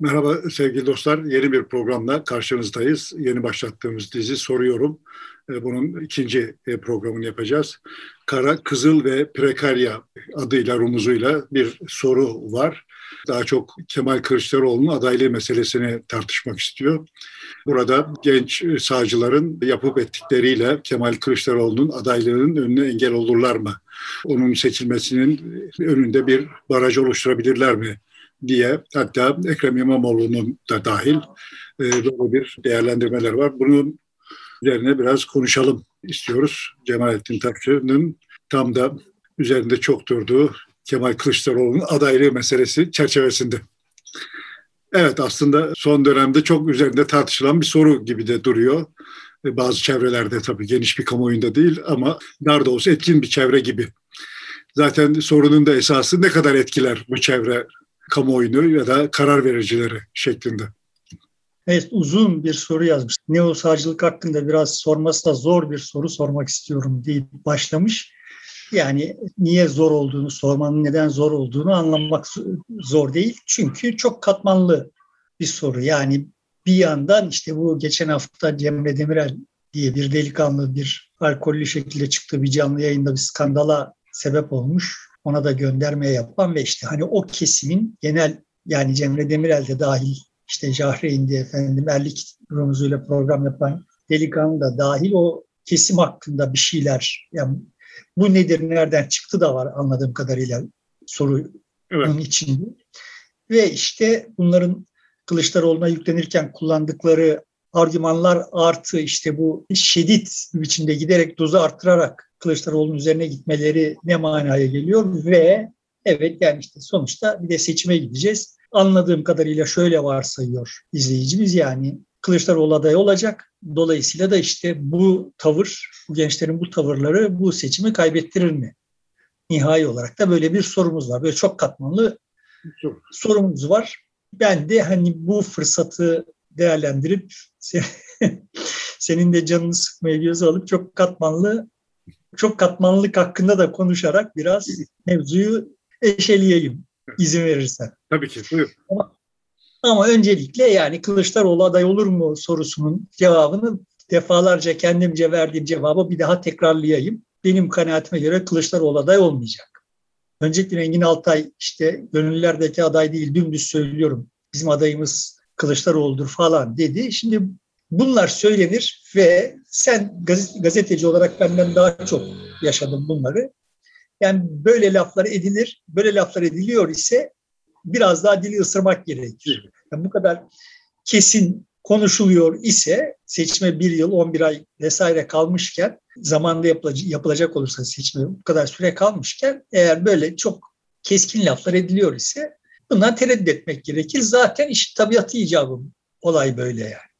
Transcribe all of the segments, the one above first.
Merhaba sevgili dostlar. Yeni bir programla karşınızdayız. Yeni başlattığımız dizi Soruyorum. E, bunun ikinci e, programını yapacağız. Kara, Kızıl ve Prekarya adıyla, rumuzuyla bir soru var. Daha çok Kemal Kılıçdaroğlu'nun adaylığı meselesini tartışmak istiyor. Burada genç sağcıların yapıp ettikleriyle Kemal Kılıçdaroğlu'nun adaylığının önüne engel olurlar mı? Onun seçilmesinin önünde bir baraj oluşturabilirler mi? Diye hatta Ekrem İmamoğlu'nun da dahil e, böyle bir değerlendirmeler var. Bunun üzerine biraz konuşalım istiyoruz. Cemalettin Taşçı'nın tam da üzerinde çok durduğu Kemal Kılıçdaroğlu'nun adaylığı meselesi çerçevesinde. Evet aslında son dönemde çok üzerinde tartışılan bir soru gibi de duruyor. E, bazı çevrelerde tabii geniş bir kamuoyunda değil ama dar da olsa etkin bir çevre gibi. Zaten sorunun da esası ne kadar etkiler bu çevre kamuoyunu ya da karar vericileri şeklinde. Evet uzun bir soru yazmış. Neo sağcılık hakkında biraz sorması da zor bir soru sormak istiyorum diye başlamış. Yani niye zor olduğunu, sormanın neden zor olduğunu anlamak zor değil. Çünkü çok katmanlı bir soru. Yani bir yandan işte bu geçen hafta Cemre Demirel diye bir delikanlı bir alkollü şekilde çıktığı bir canlı yayında bir skandala sebep olmuş ona da gönderme yapan ve işte hani o kesimin genel yani Cemre Demirel de dahil işte Jahreyn diye efendim Erlik rumuzuyla program yapan delikanlı da dahil o kesim hakkında bir şeyler yani bu nedir nereden çıktı da var anladığım kadarıyla soru evet. onun içinde. Ve işte bunların Kılıçdaroğlu'na yüklenirken kullandıkları argümanlar artı işte bu şiddet biçimde giderek dozu arttırarak Kılıçdaroğlu'nun üzerine gitmeleri ne manaya geliyor ve evet yani işte sonuçta bir de seçime gideceğiz. Anladığım kadarıyla şöyle varsayıyor izleyicimiz yani Kılıçdaroğlu aday olacak. Dolayısıyla da işte bu tavır, bu gençlerin bu tavırları bu seçimi kaybettirir mi? Nihai olarak da böyle bir sorumuz var. Böyle çok katmanlı sorumuz var. Ben de hani bu fırsatı değerlendirip senin de canını sıkmaya göze alıp çok katmanlı çok katmanlık hakkında da konuşarak biraz mevzuyu eşeleyeyim izin verirsen. Tabii ki buyur. Ama, ama öncelikle yani Kılıçdaroğlu aday olur mu sorusunun cevabını defalarca kendimce verdiğim cevabı bir daha tekrarlayayım. Benim kanaatime göre Kılıçdaroğlu aday olmayacak. Öncelikle Engin Altay işte gönüllülerdeki aday değil dümdüz söylüyorum. Bizim adayımız Kılıçdaroğlu'dur falan dedi. Şimdi Bunlar söylenir ve sen gazeteci olarak benden daha çok yaşadın bunları. Yani böyle laflar edilir, böyle laflar ediliyor ise biraz daha dili ısırmak gerekir. Yani bu kadar kesin konuşuluyor ise seçime bir yıl, 11 ay vesaire kalmışken zamanda yapılacak, yapılacak olursa seçime bu kadar süre kalmışken eğer böyle çok keskin laflar ediliyor ise bundan tereddüt etmek gerekir. Zaten iş tabiatı icabı olay böyle yani.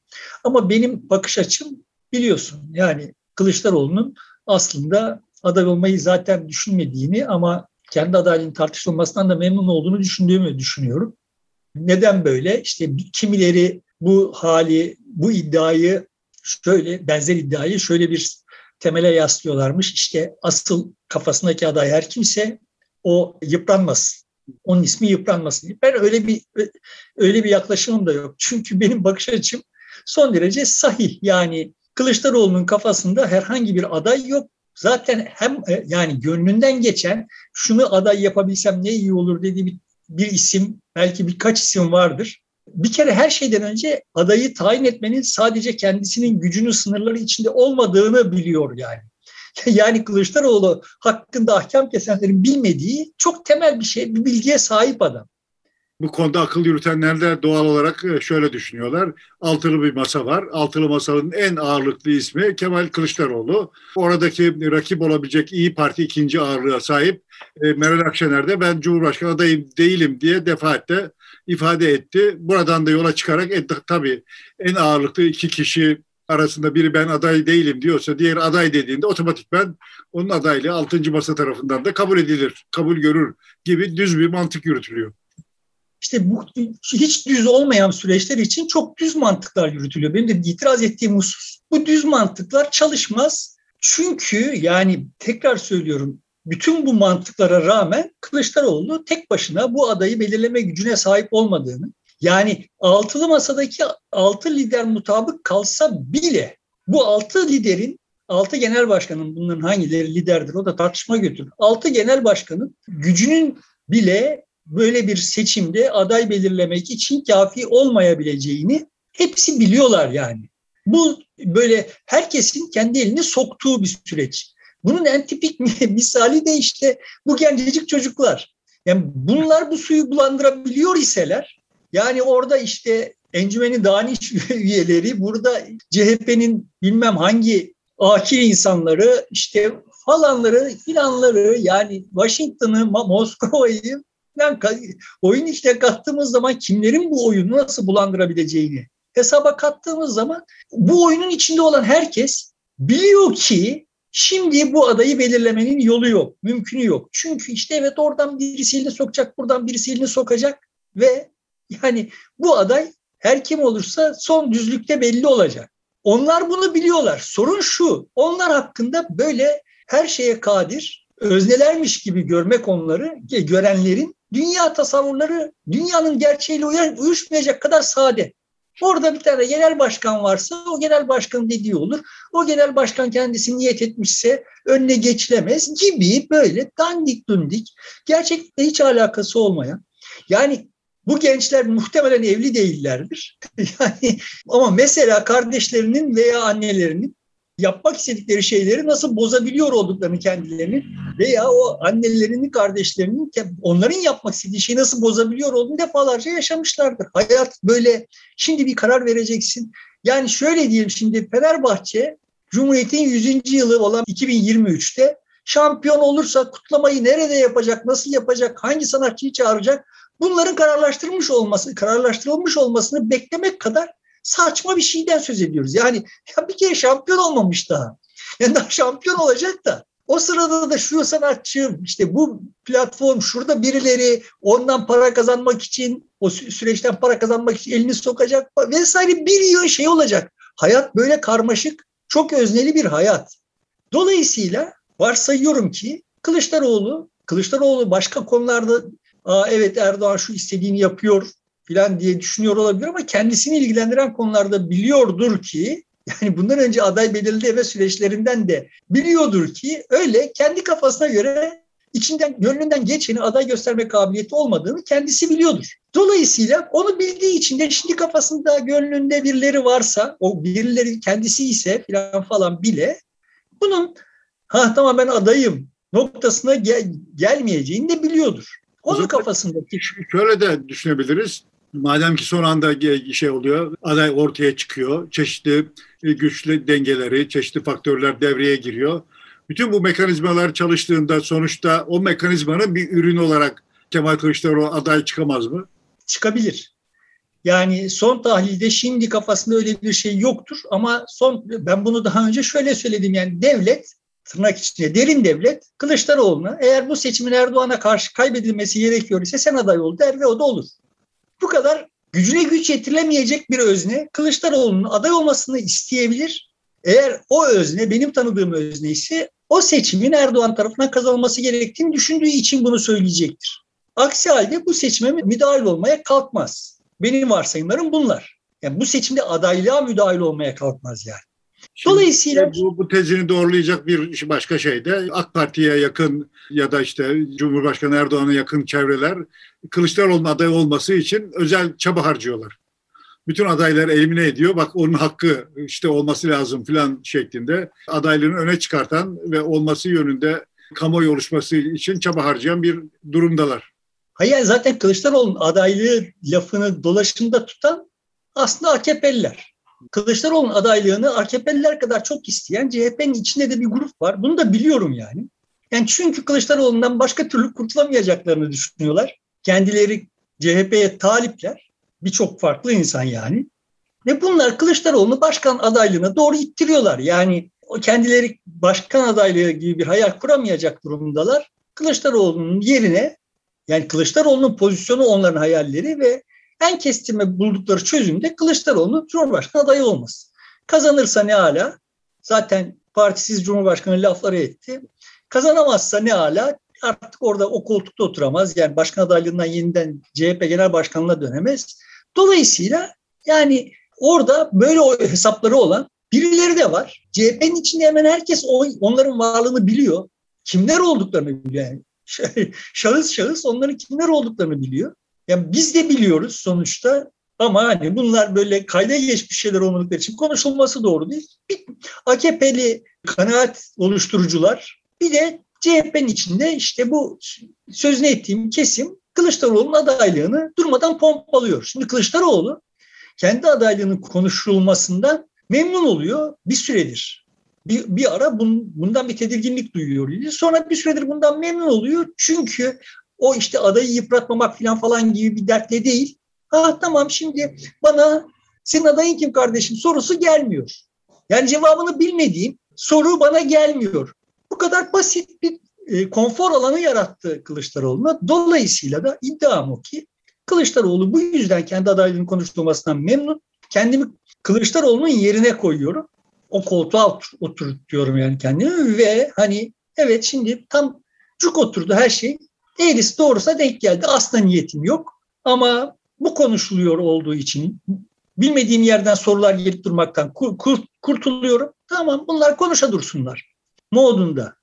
Ama benim bakış açım biliyorsun yani Kılıçdaroğlu'nun aslında aday olmayı zaten düşünmediğini ama kendi adaylığının tartışılmasından da memnun olduğunu düşündüğümü düşünüyorum. Neden böyle? İşte kimileri bu hali, bu iddiayı şöyle, benzer iddiayı şöyle bir temele yaslıyorlarmış. İşte asıl kafasındaki aday her kimse o yıpranmasın. Onun ismi yıpranmasın. Ben öyle bir öyle bir yaklaşımım da yok. Çünkü benim bakış açım son derece sahih. Yani Kılıçdaroğlu'nun kafasında herhangi bir aday yok. Zaten hem e, yani gönlünden geçen şunu aday yapabilsem ne iyi olur dediği bir, bir isim belki birkaç isim vardır. Bir kere her şeyden önce adayı tayin etmenin sadece kendisinin gücünün sınırları içinde olmadığını biliyor yani. Yani Kılıçdaroğlu hakkında ahkam kesenlerin bilmediği çok temel bir şey, bir bilgiye sahip adam bu konuda akıl yürütenler de doğal olarak e, şöyle düşünüyorlar. Altılı bir masa var. Altılı masanın en ağırlıklı ismi Kemal Kılıçdaroğlu. Oradaki rakip olabilecek İyi Parti ikinci ağırlığa sahip e, Meral Akşener de ben Cumhurbaşkanı adayım değilim diye defaatle ifade etti. Buradan da yola çıkarak e, tabii en ağırlıklı iki kişi arasında biri ben aday değilim diyorsa diğer aday dediğinde otomatik ben onun adaylığı altıncı masa tarafından da kabul edilir, kabul görür gibi düz bir mantık yürütülüyor. İşte bu hiç düz olmayan süreçler için çok düz mantıklar yürütülüyor. Benim de itiraz ettiğim husus bu düz mantıklar çalışmaz. Çünkü yani tekrar söylüyorum bütün bu mantıklara rağmen Kılıçdaroğlu tek başına bu adayı belirleme gücüne sahip olmadığını Yani altılı masadaki altı lider mutabık kalsa bile bu altı liderin altı genel başkanın bunların hangileri liderdir o da tartışma götürür. Altı genel başkanın gücünün bile böyle bir seçimde aday belirlemek için kafi olmayabileceğini hepsi biliyorlar yani. Bu böyle herkesin kendi elini soktuğu bir süreç. Bunun en tipik misali de işte bu gencecik çocuklar. Yani bunlar bu suyu bulandırabiliyor iseler yani orada işte encümenin daniş üyeleri burada CHP'nin bilmem hangi akil insanları işte falanları filanları yani Washington'ı Moskova'yı oyun işte kattığımız zaman kimlerin bu oyunu nasıl bulandırabileceğini hesaba kattığımız zaman bu oyunun içinde olan herkes biliyor ki şimdi bu adayı belirlemenin yolu yok, mümkünü yok. Çünkü işte evet oradan birisi elini sokacak, buradan birisi elini sokacak ve yani bu aday her kim olursa son düzlükte belli olacak. Onlar bunu biliyorlar. Sorun şu, onlar hakkında böyle her şeye kadir, öznelermiş gibi görmek onları, görenlerin dünya tasavvurları dünyanın gerçeğiyle uyuşmayacak kadar sade. Orada bir tane genel başkan varsa o genel başkanın dediği olur. O genel başkan kendisi niyet etmişse önüne geçilemez gibi böyle dandik dundik gerçekle hiç alakası olmayan yani bu gençler muhtemelen evli değillerdir. yani ama mesela kardeşlerinin veya annelerinin yapmak istedikleri şeyleri nasıl bozabiliyor olduklarını kendilerini veya o annelerinin, kardeşlerinin onların yapmak istediği şeyi nasıl bozabiliyor olduğunu defalarca yaşamışlardır. Hayat böyle şimdi bir karar vereceksin. Yani şöyle diyelim şimdi Fenerbahçe Cumhuriyet'in 100. yılı olan 2023'te şampiyon olursa kutlamayı nerede yapacak, nasıl yapacak, hangi sanatçıyı çağıracak bunların kararlaştırılmış olması, kararlaştırılmış olmasını beklemek kadar saçma bir şeyden söz ediyoruz. Yani ya bir kere şampiyon olmamış daha. Yani daha şampiyon olacak da o sırada da şu sanatçı işte bu platform şurada birileri ondan para kazanmak için o süreçten para kazanmak için elini sokacak vesaire bir yığın şey olacak. Hayat böyle karmaşık, çok özneli bir hayat. Dolayısıyla varsayıyorum ki Kılıçdaroğlu, Kılıçdaroğlu başka konularda Aa, evet Erdoğan şu istediğini yapıyor filan diye düşünüyor olabilir ama kendisini ilgilendiren konularda biliyordur ki yani bundan önce aday belirleme süreçlerinden de biliyordur ki öyle kendi kafasına göre içinden gönlünden geçeni aday gösterme kabiliyeti olmadığını kendisi biliyordur. Dolayısıyla onu bildiği için de şimdi kafasında gönlünde birileri varsa o birileri kendisi ise filan falan bile bunun ha tamam ben adayım noktasına gel, gelmeyeceğini de biliyordur. Onun kafasındaki. Şöyle de düşünebiliriz. Madem ki son anda şey oluyor, aday ortaya çıkıyor, çeşitli e, güçlü dengeleri, çeşitli faktörler devreye giriyor. Bütün bu mekanizmalar çalıştığında sonuçta o mekanizmanın bir ürünü olarak Kemal Kılıçdaroğlu aday çıkamaz mı? Çıkabilir. Yani son tahlilde şimdi kafasında öyle bir şey yoktur ama son ben bunu daha önce şöyle söyledim yani devlet tırnak içinde derin devlet Kılıçdaroğlu'na eğer bu seçimin Erdoğan'a karşı kaybedilmesi gerekiyor ise sen aday ol der ve o da olur. Bu kadar gücüne güç yetirilemeyecek bir özne Kılıçdaroğlu'nun aday olmasını isteyebilir. Eğer o özne benim tanıdığım özne ise o seçimin Erdoğan tarafından kazanılması gerektiğini düşündüğü için bunu söyleyecektir. Aksi halde bu seçime müdahil olmaya kalkmaz. Benim varsayımlarım bunlar. Yani bu seçimde adaylığa müdahil olmaya kalkmaz yani. Şimdi Dolayısıyla bu, bu tezini doğrulayacak bir başka şey de AK Parti'ye yakın ya da işte Cumhurbaşkanı Erdoğan'a yakın çevreler Kılıçdaroğlu'nun aday olması için özel çaba harcıyorlar. Bütün adayları elimine ediyor. Bak onun hakkı işte olması lazım filan şeklinde adaylığını öne çıkartan ve olması yönünde kamuoyu oluşması için çaba harcayan bir durumdalar. Hayır zaten Kılıçdaroğlu'nun adaylığı lafını dolaşımda tutan aslında AKP'liler. Kılıçdaroğlu'nun adaylığını AKP'liler kadar çok isteyen CHP'nin içinde de bir grup var. Bunu da biliyorum yani. Yani çünkü Kılıçdaroğlu'ndan başka türlü kurtulamayacaklarını düşünüyorlar. Kendileri CHP'ye talipler. Birçok farklı insan yani. Ve bunlar Kılıçdaroğlu'nu başkan adaylığına doğru ittiriyorlar. Yani o kendileri başkan adaylığı gibi bir hayal kuramayacak durumdalar. Kılıçdaroğlu'nun yerine yani Kılıçdaroğlu'nun pozisyonu onların hayalleri ve en kestirme buldukları çözüm de Kılıçdaroğlu'nun Cumhurbaşkanı adayı olması. Kazanırsa ne hala? Zaten partisiz Cumhurbaşkanı lafları etti. Kazanamazsa ne hala? Artık orada o koltukta oturamaz. Yani başkan adaylığından yeniden CHP genel başkanlığına dönemez. Dolayısıyla yani orada böyle hesapları olan birileri de var. CHP'nin içinde hemen herkes onların varlığını biliyor. Kimler olduklarını biliyor. Yani şahıs şahıs onların kimler olduklarını biliyor. Yani biz de biliyoruz sonuçta ama hani bunlar böyle kayda geçmiş şeyler olmadıkları için konuşulması doğru değil. Bir AKP'li kanaat oluşturucular bir de CHP'nin içinde işte bu sözünü ettiğim kesim Kılıçdaroğlu'nun adaylığını durmadan pompalıyor. Şimdi Kılıçdaroğlu kendi adaylığının konuşulmasından memnun oluyor bir süredir. Bir, bir ara bun, bundan bir tedirginlik duyuyor. Sonra bir süredir bundan memnun oluyor. Çünkü o işte adayı yıpratmamak falan falan gibi bir dertle değil. Ha tamam şimdi bana senin adayın kim kardeşim sorusu gelmiyor. Yani cevabını bilmediğim soru bana gelmiyor. Bu kadar basit bir e, konfor alanı yarattı Kılıçdaroğlu'na. Dolayısıyla da iddiam o ki Kılıçdaroğlu bu yüzden kendi adaylığının konuşulmasından memnun. Kendimi Kılıçdaroğlu'nun yerine koyuyorum. O koltuğa otur, diyorum yani kendimi ve hani evet şimdi tam cuk oturdu her şey. Eğrisi doğrusa denk geldi. Aslında niyetim yok. Ama bu konuşuluyor olduğu için bilmediğim yerden sorular gelip durmaktan kurtuluyorum. Tamam bunlar konuşa dursunlar modunda.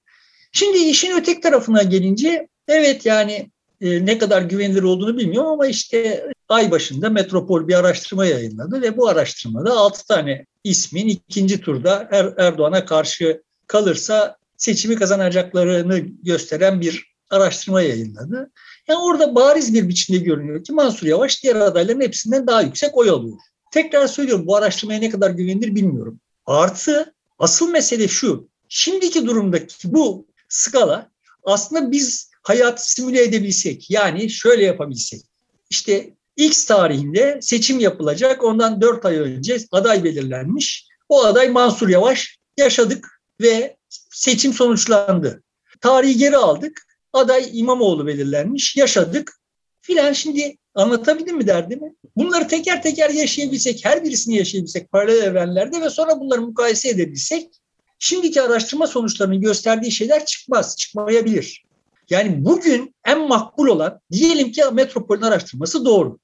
Şimdi işin ötek tarafına gelince evet yani e, ne kadar güvenilir olduğunu bilmiyorum ama işte ay başında Metropol bir araştırma yayınladı ve bu araştırmada 6 tane ismin ikinci turda er, Erdoğan'a karşı kalırsa seçimi kazanacaklarını gösteren bir araştırma yayınladı. Yani orada bariz bir biçimde görünüyor ki Mansur Yavaş diğer adayların hepsinden daha yüksek oy alıyor. Tekrar söylüyorum bu araştırmaya ne kadar güvenilir bilmiyorum. Artı asıl mesele şu. Şimdiki durumdaki bu skala aslında biz hayatı simüle edebilsek yani şöyle yapabilsek. İşte X tarihinde seçim yapılacak. Ondan 4 ay önce aday belirlenmiş. O aday Mansur Yavaş yaşadık ve seçim sonuçlandı. Tarihi geri aldık aday İmamoğlu belirlenmiş, yaşadık filan şimdi anlatabildim mi derdimi? Bunları teker teker yaşayabilsek, her birisini yaşayabilsek paralel evrenlerde ve sonra bunları mukayese edebilsek şimdiki araştırma sonuçlarının gösterdiği şeyler çıkmaz, çıkmayabilir. Yani bugün en makbul olan diyelim ki Metropol'ün araştırması doğru.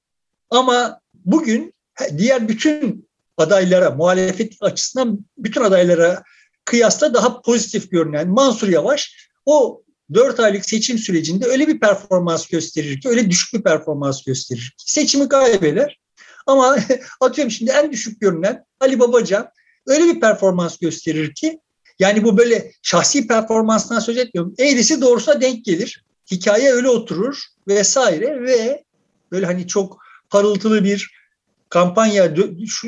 Ama bugün diğer bütün adaylara, muhalefet açısından bütün adaylara kıyasla daha pozitif görünen Mansur Yavaş o 4 aylık seçim sürecinde öyle bir performans gösterir ki, öyle düşük bir performans gösterir ki seçimi kaybeder. Ama atıyorum şimdi en düşük görünen Ali Babacan öyle bir performans gösterir ki yani bu böyle şahsi performanstan söz etmiyorum. Eğrisi doğrusuna denk gelir. Hikaye öyle oturur vesaire ve böyle hani çok parıltılı bir kampanya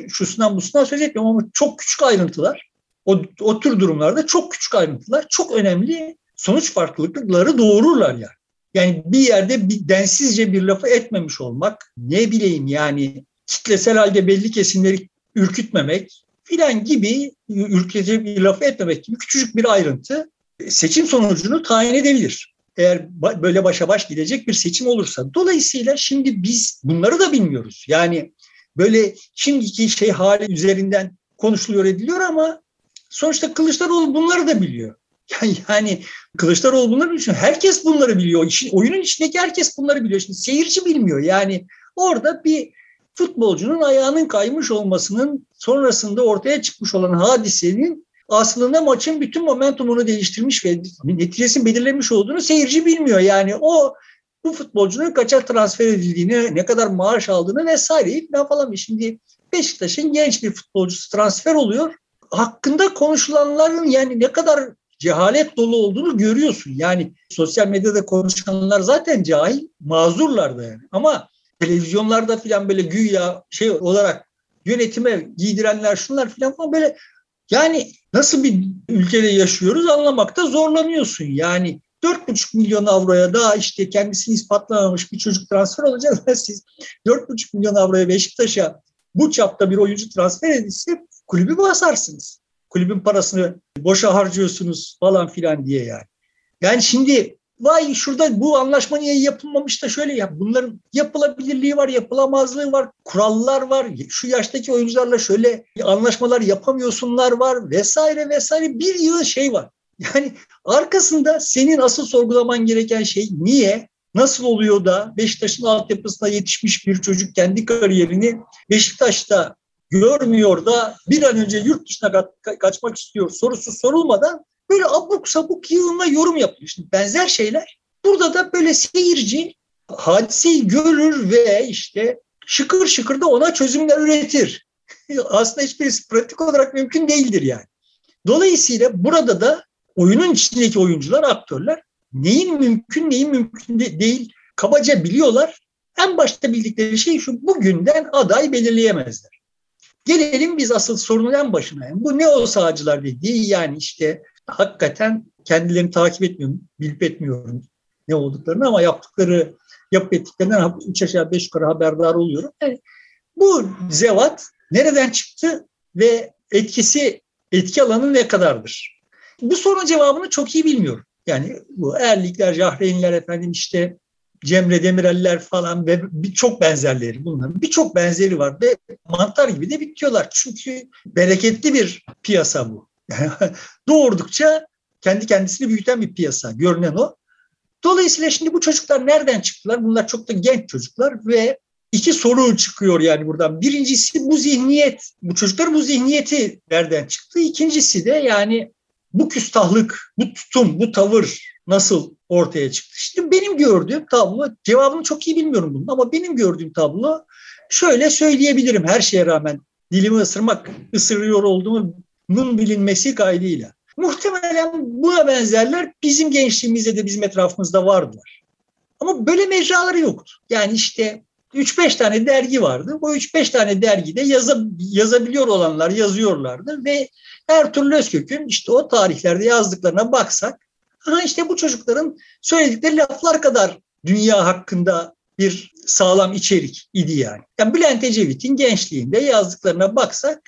şusundan busundan söz etmiyorum ama çok küçük ayrıntılar. O, o tür durumlarda çok küçük ayrıntılar çok önemli sonuç farklılıkları doğururlar yani. Yani bir yerde bir densizce bir lafı etmemiş olmak, ne bileyim yani kitlesel halde belli kesimleri ürkütmemek filan gibi ürkütücü bir lafı etmemek gibi küçücük bir ayrıntı seçim sonucunu tayin edebilir. Eğer böyle başa baş gidecek bir seçim olursa. Dolayısıyla şimdi biz bunları da bilmiyoruz. Yani böyle şimdiki şey hali üzerinden konuşuluyor ediliyor ama sonuçta Kılıçdaroğlu bunları da biliyor. Yani Kılıçdaroğlu bunları biliyor. Herkes bunları biliyor. İşin, oyunun içindeki herkes bunları biliyor. Şimdi seyirci bilmiyor. Yani orada bir futbolcunun ayağının kaymış olmasının sonrasında ortaya çıkmış olan hadisenin aslında maçın bütün momentumunu değiştirmiş ve neticesini belirlemiş olduğunu seyirci bilmiyor. Yani o bu futbolcunun kaça transfer edildiğini, ne kadar maaş aldığını vesaireyi falan. Şimdi Beşiktaş'ın genç bir futbolcusu transfer oluyor. Hakkında konuşulanların yani ne kadar cehalet dolu olduğunu görüyorsun. Yani sosyal medyada konuşanlar zaten cahil, mazurlar da yani. Ama televizyonlarda falan böyle güya şey olarak yönetime giydirenler şunlar falan falan böyle yani nasıl bir ülkede yaşıyoruz anlamakta zorlanıyorsun. Yani 4,5 milyon avroya daha işte kendisini ispatlamamış bir çocuk transfer olacak. Siz 4,5 milyon avroya Beşiktaş'a bu çapta bir oyuncu transfer edilse kulübü basarsınız kulübün parasını boşa harcıyorsunuz falan filan diye yani. Yani şimdi vay şurada bu anlaşma niye yapılmamış da şöyle yap. Bunların yapılabilirliği var, yapılamazlığı var, kurallar var. Şu yaştaki oyuncularla şöyle anlaşmalar yapamıyorsunlar var vesaire vesaire bir yığın şey var. Yani arkasında senin asıl sorgulaman gereken şey niye? nasıl oluyor da Beşiktaş'ın altyapısına yetişmiş bir çocuk kendi kariyerini Beşiktaş'ta görmüyor da bir an önce yurt dışına ka- kaçmak istiyor sorusu sorulmadan böyle abuk sabuk yığınla yorum yapıyor. Şimdi benzer şeyler burada da böyle seyirci hadiseyi görür ve işte şıkır şıkır da ona çözümler üretir. Aslında hiçbirisi pratik olarak mümkün değildir yani. Dolayısıyla burada da oyunun içindeki oyuncular, aktörler neyin mümkün, neyin mümkün de değil kabaca biliyorlar. En başta bildikleri şey şu, bugünden aday belirleyemezler. Gelelim biz asıl sorunun en başına. Yani bu ne o sağcılar dediği yani işte hakikaten kendilerini takip etmiyorum, bilip etmiyorum ne olduklarını ama yaptıkları yapıp ettiklerinden üç aşağı beş yukarı haberdar oluyorum. Yani bu zevat nereden çıktı ve etkisi etki alanı ne kadardır? Bu sorunun cevabını çok iyi bilmiyorum. Yani bu Erlikler, Cahreynler efendim işte Cemre Demirel'ler falan ve birçok benzerleri bunların birçok benzeri var ve mantar gibi de bitiyorlar. Çünkü bereketli bir piyasa bu. Doğurdukça kendi kendisini büyüten bir piyasa. Görünen o. Dolayısıyla şimdi bu çocuklar nereden çıktılar? Bunlar çok da genç çocuklar ve iki soru çıkıyor yani buradan. Birincisi bu zihniyet, bu çocuklar bu zihniyeti nereden çıktı? İkincisi de yani bu küstahlık, bu tutum, bu tavır nasıl ortaya çıktı? Şimdi benim gördüğüm tablo, cevabını çok iyi bilmiyorum bunun ama benim gördüğüm tablo şöyle söyleyebilirim her şeye rağmen dilimi ısırmak, ısırıyor olduğumun bilinmesi kaydıyla. Muhtemelen buna benzerler bizim gençliğimizde de bizim etrafımızda vardılar. Ama böyle mecraları yoktu. Yani işte 3-5 tane dergi vardı. O 3-5 tane dergide yaza, yazabiliyor olanlar yazıyorlardı ve Ertuğrul Özkök'ün işte o tarihlerde yazdıklarına baksak ha işte bu çocukların söyledikleri laflar kadar dünya hakkında bir sağlam içerik idi yani. Yani Bülent Ecevit'in gençliğinde yazdıklarına baksak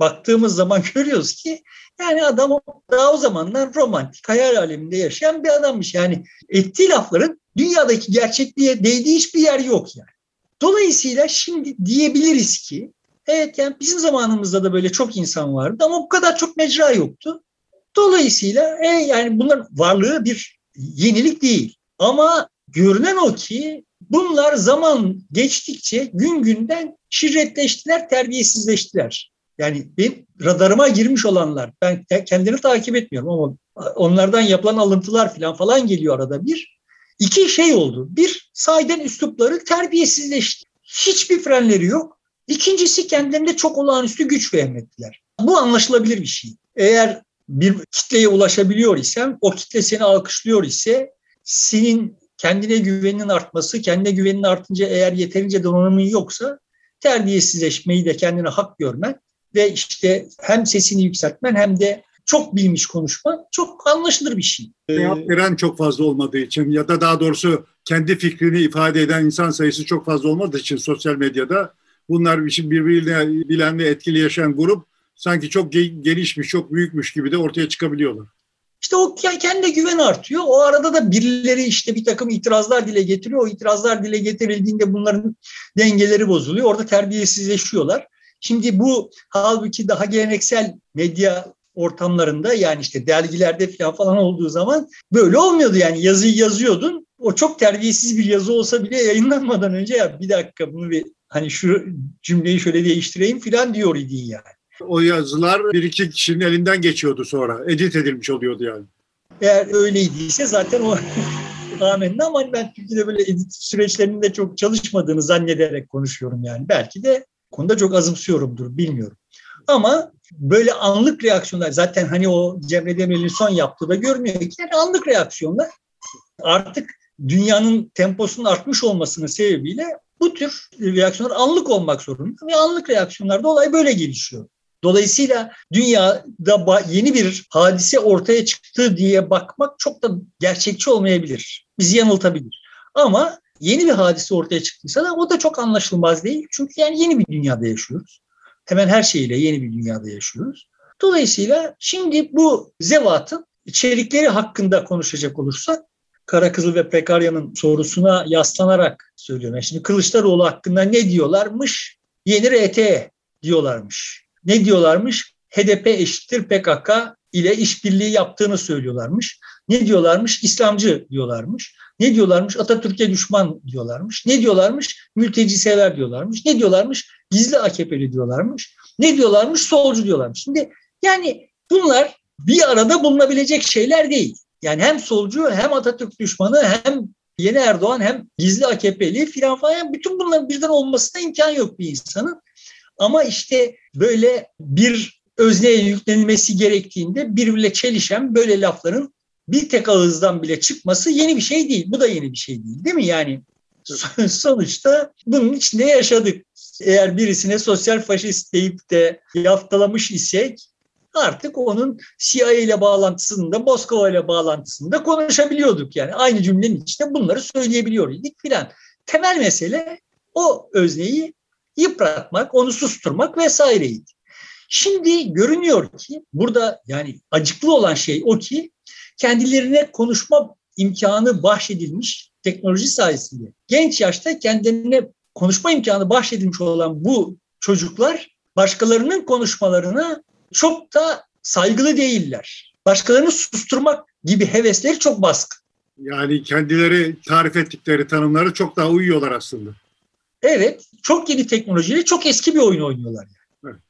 baktığımız zaman görüyoruz ki yani adam daha o zamanlar romantik hayal aleminde yaşayan bir adammış. Yani ettiği lafların dünyadaki gerçekliğe değdiği hiçbir yer yok yani. Dolayısıyla şimdi diyebiliriz ki evet yani bizim zamanımızda da böyle çok insan vardı ama bu kadar çok mecra yoktu. Dolayısıyla e, yani bunların varlığı bir yenilik değil. Ama görünen o ki bunlar zaman geçtikçe gün günden şirretleştiler, terbiyesizleştiler. Yani benim radarıma girmiş olanlar, ben kendini takip etmiyorum ama onlardan yapılan alıntılar falan falan geliyor arada bir. İki şey oldu. Bir, sahiden üslupları terbiyesizleşti. Hiçbir frenleri yok. İkincisi kendilerinde çok olağanüstü güç vehmettiler. Bu anlaşılabilir bir şey. Eğer bir kitleye ulaşabiliyor isen, o kitle seni alkışlıyor ise senin kendine güveninin artması, kendine güvenin artınca eğer yeterince donanımın yoksa terbiyesizleşmeyi de kendine hak görmen ve işte hem sesini yükseltmen hem de çok bilmiş konuşma çok anlaşılır bir şey. Cevap veren çok fazla olmadığı için ya da daha doğrusu kendi fikrini ifade eden insan sayısı çok fazla olmadığı için sosyal medyada bunlar için birbiriyle bilen ve etkili yaşayan grup sanki çok gelişmiş, çok büyükmüş gibi de ortaya çıkabiliyorlar. İşte o kendi güven artıyor. O arada da birileri işte bir takım itirazlar dile getiriyor. O itirazlar dile getirildiğinde bunların dengeleri bozuluyor. Orada terbiyesizleşiyorlar. Şimdi bu halbuki daha geleneksel medya ortamlarında yani işte dergilerde falan olduğu zaman böyle olmuyordu yani yazıyı yazıyordun. O çok terbiyesiz bir yazı olsa bile yayınlanmadan önce ya bir dakika bunu bir hani şu cümleyi şöyle değiştireyim falan diyor idin yani. O yazılar bir iki kişinin elinden geçiyordu sonra. Edit edilmiş oluyordu yani. Eğer öyleydiyse zaten o amenna ama ben Türkiye'de böyle edit süreçlerinde çok çalışmadığını zannederek konuşuyorum yani. Belki de konuda çok azımsıyorumdur bilmiyorum. Ama böyle anlık reaksiyonlar zaten hani o Cemre Demirel'in son yaptığı da görünüyor yani anlık reaksiyonlar artık dünyanın temposunun artmış olmasının sebebiyle bu tür reaksiyonlar anlık olmak zorunda ve anlık reaksiyonlarda olay böyle gelişiyor. Dolayısıyla dünyada yeni bir hadise ortaya çıktı diye bakmak çok da gerçekçi olmayabilir. Bizi yanıltabilir. Ama yeni bir hadise ortaya çıktıysa da o da çok anlaşılmaz değil. Çünkü yani yeni bir dünyada yaşıyoruz. Hemen her şeyle yeni bir dünyada yaşıyoruz. Dolayısıyla şimdi bu zevatın içerikleri hakkında konuşacak olursak Kara Kızıl ve Prekarya'nın sorusuna yaslanarak söylüyorum. Yani şimdi Kılıçdaroğlu hakkında ne diyorlarmış? Yeni RT diyorlarmış. Ne diyorlarmış? HDP eşittir PKK ile işbirliği yaptığını söylüyorlarmış. Ne diyorlarmış? İslamcı diyorlarmış. Ne diyorlarmış? Atatürk'e düşman diyorlarmış. Ne diyorlarmış? Mülteci sever diyorlarmış. Ne diyorlarmış? Gizli AKP'li diyorlarmış. Ne diyorlarmış? Solcu diyorlarmış. Şimdi yani bunlar bir arada bulunabilecek şeyler değil. Yani hem solcu hem Atatürk düşmanı hem yeni Erdoğan hem gizli AKP'li filan falan bütün bunların birden olmasına imkan yok bir insanın. Ama işte böyle bir özneye yüklenilmesi gerektiğinde birbirle çelişen böyle lafların bir tek ağızdan bile çıkması yeni bir şey değil. Bu da yeni bir şey değil değil mi? Yani sonuçta bunun içinde yaşadık. Eğer birisine sosyal faşist deyip de yaftalamış isek artık onun CIA ile bağlantısında, Moskova ile bağlantısında konuşabiliyorduk. Yani aynı cümlenin içinde bunları söyleyebiliyorduk filan. Temel mesele o özneyi yıpratmak, onu susturmak vesaireydi. Şimdi görünüyor ki burada yani acıklı olan şey o ki kendilerine konuşma imkanı bahşedilmiş teknoloji sayesinde. Genç yaşta kendilerine konuşma imkanı bahşedilmiş olan bu çocuklar başkalarının konuşmalarına çok da saygılı değiller. Başkalarını susturmak gibi hevesleri çok baskın. Yani kendileri tarif ettikleri tanımları çok daha uyuyorlar aslında. Evet, çok yeni teknolojiyle çok eski bir oyun oynuyorlar. Yani. Evet.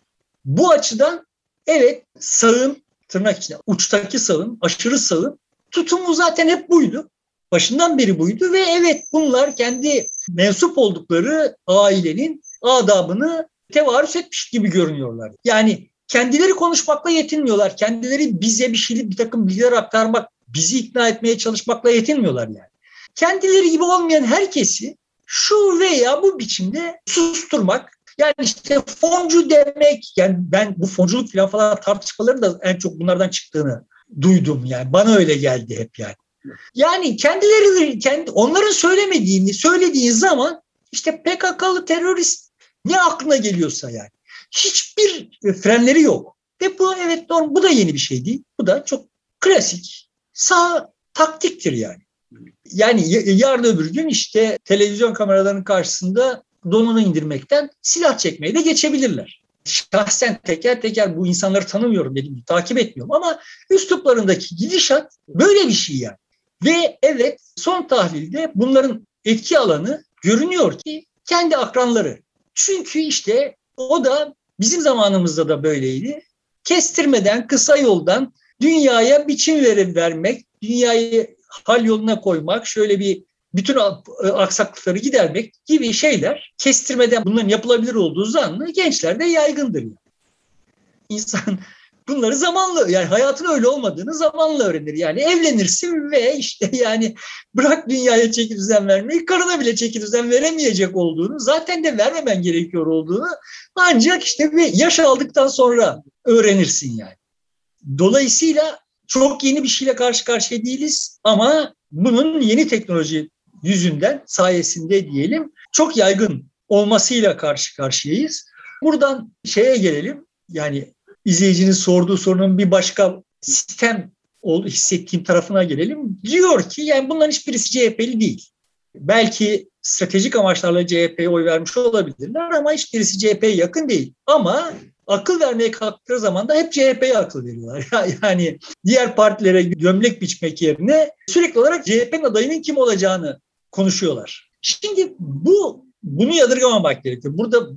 Bu açıdan evet sağın tırnak içinde uçtaki sağın, aşırı sağın tutumu zaten hep buydu. Başından beri buydu ve evet bunlar kendi mensup oldukları ailenin adabını tevarüs etmiş gibi görünüyorlar. Yani kendileri konuşmakla yetinmiyorlar. Kendileri bize bir şeyi bir takım bilgiler aktarmak, bizi ikna etmeye çalışmakla yetinmiyorlar yani. Kendileri gibi olmayan herkesi şu veya bu biçimde susturmak, yani işte foncu demek, yani ben bu fonculuk falan falan tartışmaların da en çok bunlardan çıktığını duydum yani. Bana öyle geldi hep yani. Yani kendileri, kendi, onların söylemediğini söylediği zaman işte PKK'lı terörist ne aklına geliyorsa yani. Hiçbir frenleri yok. Ve bu evet doğru, bu da yeni bir şey değil. Bu da çok klasik sağ taktiktir yani. Yani yarın öbür gün işte televizyon kameralarının karşısında donunu indirmekten silah çekmeye de geçebilirler. Şahsen teker teker bu insanları tanımıyorum dedim, takip etmiyorum ama üsluplarındaki gidişat böyle bir şey yani. Ve evet son tahlilde bunların etki alanı görünüyor ki kendi akranları. Çünkü işte o da bizim zamanımızda da böyleydi. Kestirmeden, kısa yoldan dünyaya biçim verip vermek, dünyayı hal yoluna koymak, şöyle bir bütün aksaklıkları gidermek gibi şeyler kestirmeden bunların yapılabilir olduğu zannı gençlerde yaygındır. İnsan bunları zamanla yani hayatın öyle olmadığını zamanla öğrenir. Yani evlenirsin ve işte yani bırak dünyaya çeki düzen vermeyi karına bile çeki düzen veremeyecek olduğunu zaten de vermemen gerekiyor olduğunu ancak işte bir yaş aldıktan sonra öğrenirsin yani. Dolayısıyla çok yeni bir şeyle karşı karşıya değiliz ama bunun yeni teknoloji yüzünden sayesinde diyelim çok yaygın olmasıyla karşı karşıyayız. Buradan şeye gelelim yani izleyicinin sorduğu sorunun bir başka sistem hissettiğim tarafına gelelim. Diyor ki yani bunların hiçbirisi CHP'li değil. Belki stratejik amaçlarla CHP'ye oy vermiş olabilirler ama hiçbirisi CHP'ye yakın değil. Ama akıl vermeye kalktıkları zaman da hep CHP'ye akıl veriyorlar. Yani diğer partilere gömlek biçmek yerine sürekli olarak CHP'nin adayının kim olacağını konuşuyorlar. Şimdi bu bunu yadırgamamak gerekiyor. Burada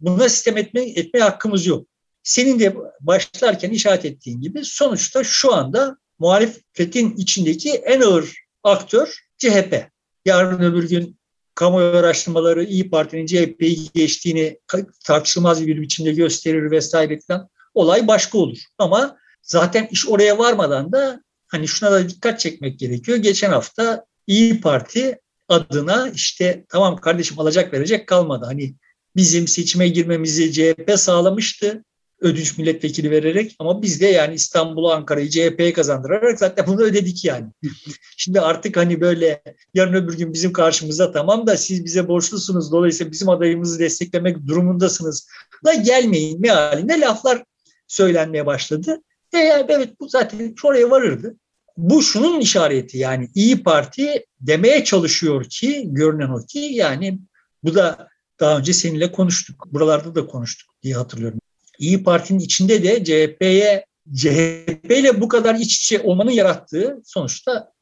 buna sistem etme, etmeye hakkımız yok. Senin de başlarken işaret ettiğin gibi sonuçta şu anda muhalefetin içindeki en ağır aktör CHP. Yarın öbür gün kamuoyu araştırmaları İyi Parti'nin CHP'yi geçtiğini tartışılmaz bir biçimde gösterir vesaire falan. Olay başka olur. Ama zaten iş oraya varmadan da hani şuna da dikkat çekmek gerekiyor. Geçen hafta İyi Parti adına işte tamam kardeşim alacak verecek kalmadı. Hani bizim seçime girmemizi CHP sağlamıştı ödünç milletvekili vererek ama biz de yani İstanbul'u Ankara'yı CHP'ye kazandırarak zaten bunu ödedik yani. Şimdi artık hani böyle yarın öbür gün bizim karşımıza tamam da siz bize borçlusunuz dolayısıyla bizim adayımızı desteklemek durumundasınız da gelmeyin mealinde laflar söylenmeye başladı. E evet bu zaten oraya varırdı. Bu şunun işareti yani İyi Parti demeye çalışıyor ki görünen o ki yani bu da daha önce seninle konuştuk. Buralarda da konuştuk diye hatırlıyorum. İyi Parti'nin içinde de CHP'ye CHP ile bu kadar iç içe olmanın yarattığı sonuçta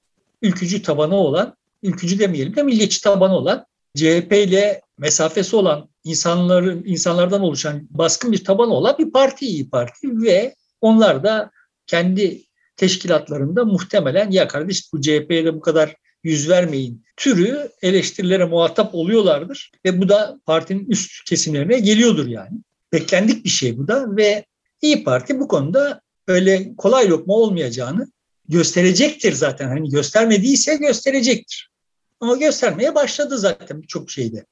ülkücü tabanı olan ülkücü demeyelim de milliyetçi tabanı olan CHP ile mesafesi olan insanların insanlardan oluşan baskın bir tabanı olan bir parti iyi Parti ve onlar da kendi teşkilatlarında muhtemelen ya kardeş bu CHP'ye de bu kadar yüz vermeyin türü eleştirilere muhatap oluyorlardır ve bu da partinin üst kesimlerine geliyordur yani. Beklendik bir şey bu da ve İyi Parti bu konuda öyle kolay lokma olmayacağını gösterecektir zaten. Hani göstermediyse gösterecektir. Ama göstermeye başladı zaten birçok şeyde.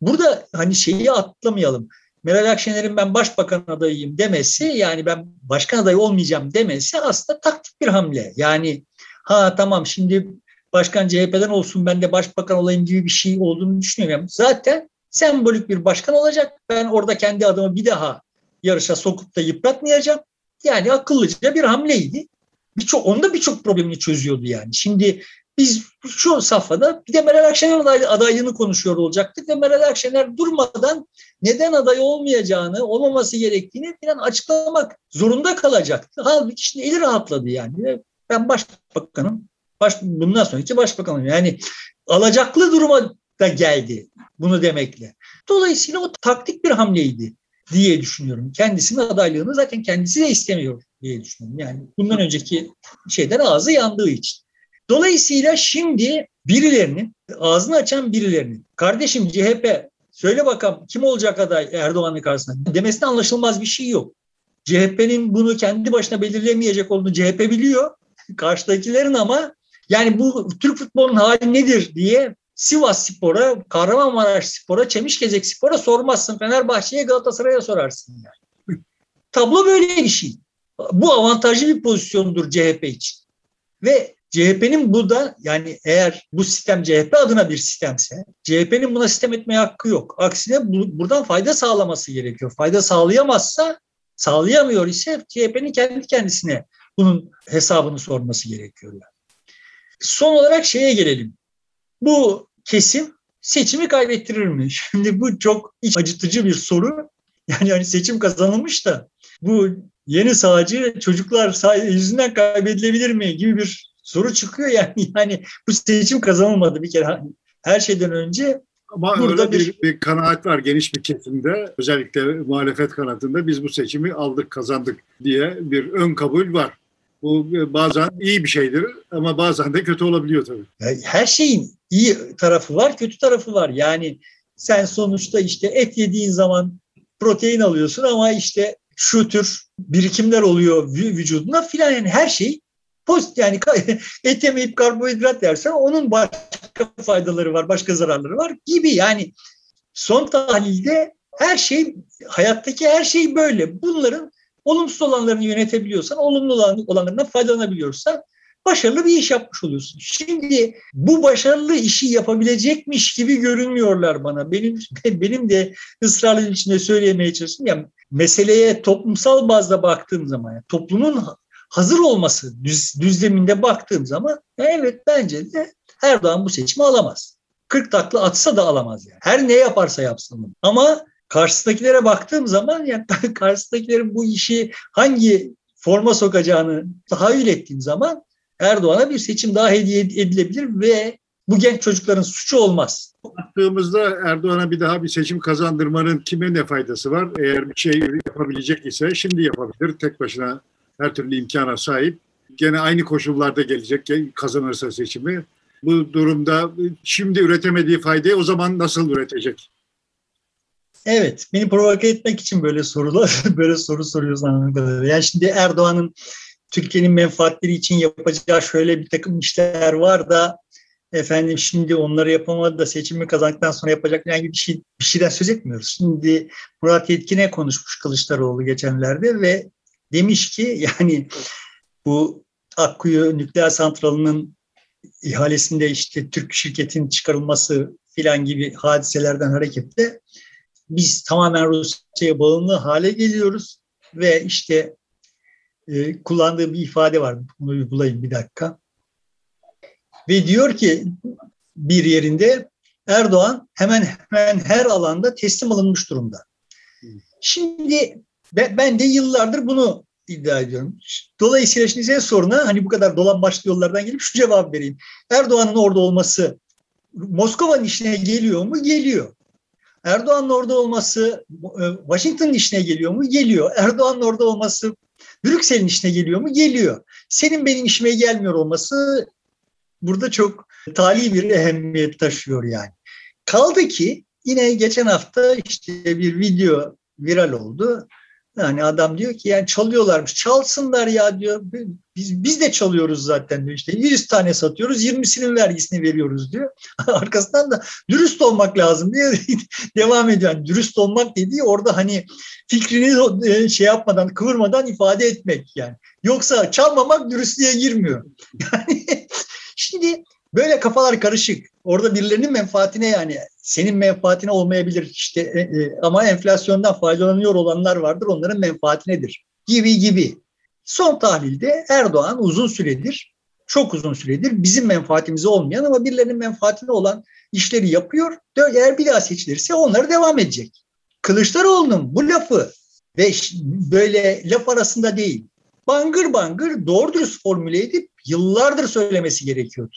Burada hani şeyi atlamayalım. Meral Akşener'in ben başbakan adayıyım demesi yani ben başkan adayı olmayacağım demesi aslında taktik bir hamle. Yani ha tamam şimdi başkan CHP'den olsun ben de başbakan olayım gibi bir şey olduğunu düşünüyorum. Zaten sembolik bir başkan olacak. Ben orada kendi adımı bir daha yarışa sokup da yıpratmayacağım. Yani akıllıca bir hamleydi. Birçok onda birçok problemini çözüyordu yani. Şimdi biz şu safhada bir de Meral Akşener adaylığını konuşuyor olacaktık ve Meral Akşener durmadan neden aday olmayacağını, olmaması gerektiğini falan açıklamak zorunda kalacaktı. Halbuki şimdi eli rahatladı yani. Ben başbakanım, baş, bundan sonraki başbakanım. Yani alacaklı duruma da geldi bunu demekle. Dolayısıyla o taktik bir hamleydi diye düşünüyorum. Kendisinin adaylığını zaten kendisi de istemiyor diye düşünüyorum. Yani bundan önceki şeyden ağzı yandığı için. Dolayısıyla şimdi birilerinin, ağzını açan birilerinin, kardeşim CHP söyle bakalım kim olacak aday Erdoğan'ın karşısında demesine anlaşılmaz bir şey yok. CHP'nin bunu kendi başına belirlemeyecek olduğunu CHP biliyor. Karşıdakilerin ama yani bu Türk futbolunun hali nedir diye Sivas Spor'a, Kahramanmaraş Spor'a, Çemişgezek Spor'a sormazsın. Fenerbahçe'ye, Galatasaray'a sorarsın yani. Tablo böyle bir şey. Bu avantajlı bir pozisyondur CHP için. Ve CHP'nin bu da yani eğer bu sistem CHP adına bir sistemse CHP'nin buna sistem etmeye hakkı yok. Aksine bu, buradan fayda sağlaması gerekiyor. Fayda sağlayamazsa, sağlayamıyor ise CHP'nin kendi kendisine bunun hesabını sorması gerekiyor. Yani. Son olarak şeye gelelim. Bu kesim seçimi kaybettirir mi? Şimdi bu çok iç acıtıcı bir soru. Yani hani seçim kazanılmış da bu yeni sağcı çocuklar yüzünden kaybedilebilir mi gibi bir soru çıkıyor yani. Yani bu seçim kazanılmadı bir kere. Her şeyden önce ama burada öyle bir, bir, bir kanaat var geniş bir kesimde özellikle muhalefet kanatında biz bu seçimi aldık kazandık diye bir ön kabul var. Bu bazen iyi bir şeydir ama bazen de kötü olabiliyor tabii. Her şeyin iyi tarafı var, kötü tarafı var. Yani sen sonuçta işte et yediğin zaman protein alıyorsun ama işte şu tür birikimler oluyor vücuduna filan yani her şey pozitif yani et yemeyip karbonhidrat yersen onun başka faydaları var, başka zararları var gibi yani son tahlilde her şey hayattaki her şey böyle. Bunların olumsuz olanlarını yönetebiliyorsan, olumlu olanlarından faydalanabiliyorsan başarılı bir iş yapmış oluyorsun. Şimdi bu başarılı işi yapabilecekmiş gibi görünmüyorlar bana. Benim benim de ısrarlı içinde söyleyemeye çalıştım. Yani meseleye toplumsal bazda baktığım zaman, yani toplumun hazır olması düz, düzleminde baktığım zaman evet bence de Erdoğan bu seçimi alamaz. 40 takla atsa da alamaz yani. Her ne yaparsa yapsın. Ama karşısındakilere baktığım zaman yani karşısındakilerin bu işi hangi forma sokacağını tahayyül ettiğim zaman Erdoğan'a bir seçim daha hediye edilebilir ve bu genç çocukların suçu olmaz. Baktığımızda Erdoğan'a bir daha bir seçim kazandırmanın kime ne faydası var? Eğer bir şey yapabilecek ise şimdi yapabilir. Tek başına her türlü imkana sahip. Gene aynı koşullarda gelecek kazanırsa seçimi. Bu durumda şimdi üretemediği faydayı o zaman nasıl üretecek? Evet, beni provoke etmek için böyle sorular, böyle soru soruyorsun anladığım Yani şimdi Erdoğan'ın Türkiye'nin menfaatleri için yapacağı şöyle bir takım işler var da efendim şimdi onları yapamadı da seçimi kazandıktan sonra yapacak yani bir şey bir şeyden söz etmiyoruz. Şimdi Murat Yetkin'e konuşmuş Kılıçdaroğlu geçenlerde ve demiş ki yani bu Akkuyu nükleer santralının ihalesinde işte Türk şirketin çıkarılması filan gibi hadiselerden hareketle biz tamamen Rusya'ya bağımlı hale geliyoruz ve işte e, kullandığı bir ifade var. Bunu bir bulayım bir dakika. Ve diyor ki bir yerinde Erdoğan hemen hemen her alanda teslim alınmış durumda. Şimdi ben de yıllardır bunu iddia ediyorum. Dolayısıyla şimdi senin soruna hani bu kadar dolambaçlı yollardan gelip şu cevap vereyim. Erdoğan'ın orada olması Moskova'nın işine geliyor mu? Geliyor. Erdoğan'ın orada olması e, Washington'ın işine geliyor mu? Geliyor. Erdoğan'ın orada olması Brüksel'in işine geliyor mu? Geliyor. Senin benim işime gelmiyor olması burada çok tali bir ehemmiyet taşıyor yani. Kaldı ki yine geçen hafta işte bir video viral oldu. Yani adam diyor ki yani çalıyorlarmış. Çalsınlar ya diyor. Biz, biz de çalıyoruz zaten diyor. İşte 100 tane satıyoruz 20'sinin vergisini veriyoruz diyor. Arkasından da dürüst olmak lazım diye devam ediyor. Yani dürüst olmak dediği orada hani fikrini e, şey yapmadan kıvırmadan ifade etmek yani. Yoksa çalmamak dürüstlüğe girmiyor. Yani şimdi Böyle kafalar karışık. Orada birilerinin menfaatine yani senin menfaatine olmayabilir işte e, e, ama enflasyondan faydalanıyor olanlar vardır onların menfaatinedir gibi gibi. Son tahlilde Erdoğan uzun süredir çok uzun süredir bizim menfaatimize olmayan ama birilerinin menfaatine olan işleri yapıyor. Eğer bir daha seçilirse onları devam edecek. Kılıçdaroğlu'nun bu lafı ve böyle laf arasında değil, bangır bangır doğru dürüst formüle edip yıllardır söylemesi gerekiyordu.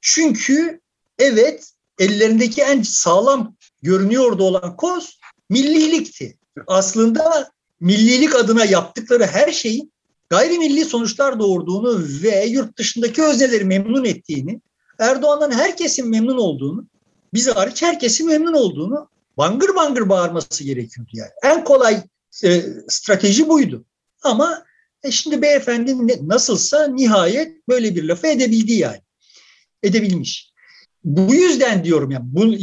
Çünkü evet ellerindeki en sağlam görünüyordu olan koz millilikti. Aslında millilik adına yaptıkları her şeyin gayrimilli sonuçlar doğurduğunu ve yurt dışındaki özneleri memnun ettiğini, Erdoğan'dan herkesin memnun olduğunu, bizi hariç herkesin memnun olduğunu bangır bangır bağırması gerekiyordu yani. En kolay e, strateji buydu. Ama e şimdi beyefendi nasılsa nihayet böyle bir lafı edebildi yani edebilmiş. Bu yüzden diyorum ya bu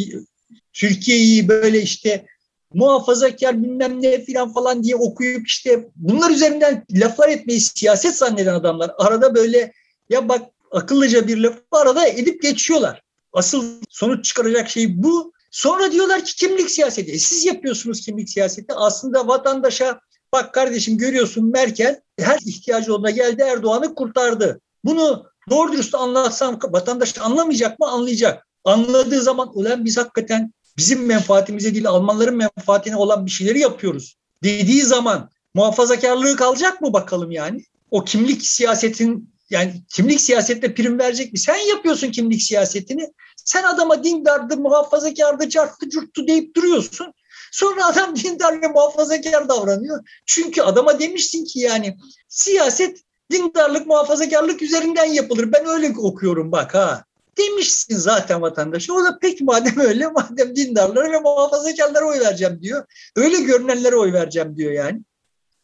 Türkiye'yi böyle işte muhafazakar bilmem ne filan falan diye okuyup işte bunlar üzerinden laflar etmeyi siyaset zanneden adamlar arada böyle ya bak akıllıca bir laf arada edip geçiyorlar. Asıl sonuç çıkaracak şey bu. Sonra diyorlar ki kimlik siyaseti. E siz yapıyorsunuz kimlik siyaseti. Aslında vatandaşa bak kardeşim görüyorsun Merkel her ihtiyacı olduğuna geldi Erdoğan'ı kurtardı. Bunu Doğru dürüst anlatsam vatandaş anlamayacak mı? Anlayacak. Anladığı zaman ulan biz hakikaten bizim menfaatimize değil Almanların menfaatine olan bir şeyleri yapıyoruz dediği zaman muhafazakarlığı kalacak mı bakalım yani? O kimlik siyasetin yani kimlik siyasetine prim verecek mi? Sen yapıyorsun kimlik siyasetini. Sen adama dindardı, muhafazakardı, çarptı, curttu deyip duruyorsun. Sonra adam dindar ve muhafazakar davranıyor. Çünkü adama demişsin ki yani siyaset dindarlık, muhafazakarlık üzerinden yapılır. Ben öyle okuyorum bak ha. Demişsin zaten vatandaşa. O da pek madem öyle, madem dindarlara ve muhafazakarlara oy vereceğim diyor. Öyle görünenlere oy vereceğim diyor yani.